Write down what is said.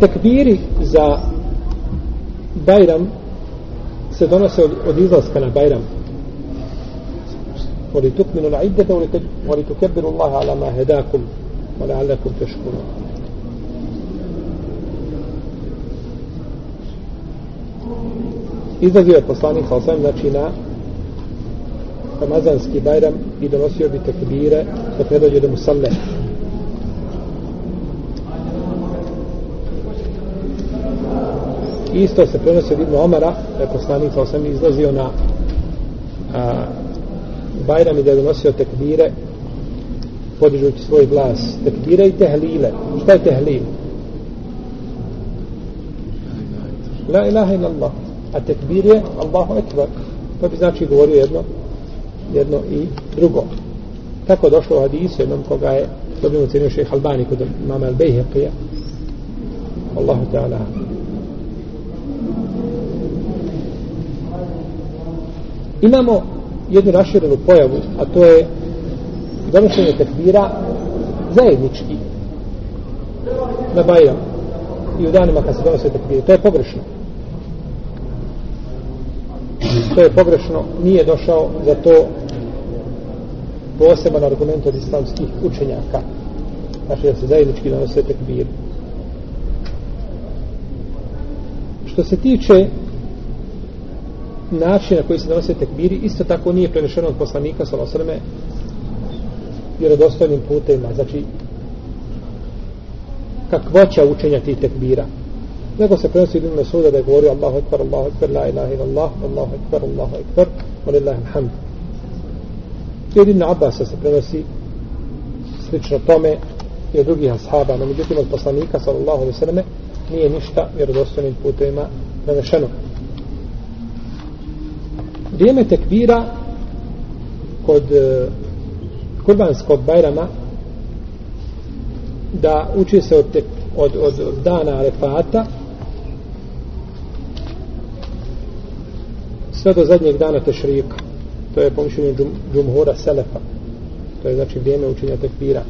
tekbiri za Bajram se donose od, od izlaska na Bajram ولتكملوا العدة ولتكبروا الله على ما هداكم ولعلكم تشكرون izlazio je poslanik sa osam znači na Ramazanski bajram i donosio bi tekbire dok ne dođe do musalle Isto se prenosi od Ibn Omara da je poslanik sa osam izlazio na a, Bajram i da je donosio tekbire podižući svoj glas. Tekbire i tehlile. Šta je tehlil? la ilaha ila Allah a tekbir je Allahu ekber to bi znači govorio jedno jedno i drugo. Tako došlo u hadisu jednom koga je dobio ocenio šeha Albani kod mama Al-Bejheqija Allahu ta'ala imamo jednu raširenu pojavu, a to je donošenje tekbira zajednički na Bajram i u danima kad se donose tekbire. To je pogrešno. To je pogrešno. Nije došao za to poseban argument od islamskih učenjaka. Znači da se zajednički donose tekbire. Što se tiče načina koji se donose tekbiri isto tako nije prenešeno od poslanika sa osrme vjerodostojnim putima znači kakvoća učenja tih tekbira. Nego se prenosi Ibn Mesuda da je govorio Allahu ekber, Allahu ekber, la ilaha ila Allah Allahu ekber, Allahu ekber wa lillahi alhamd. I od Ibn Abasa se prenosi slično tome i od drugih ashaba no međutim od poslanika sallallahu alaihi sallam nije ništa vjerodostojnim putima prenešeno vrijeme tekbira kod e, kurbanskog bajrama da uči se od, tek, od, od, od dana arefata sve do zadnjeg dana tešrika. To je pomišljenje džum, džumhura selefa. To je znači vrijeme učenja tekbira.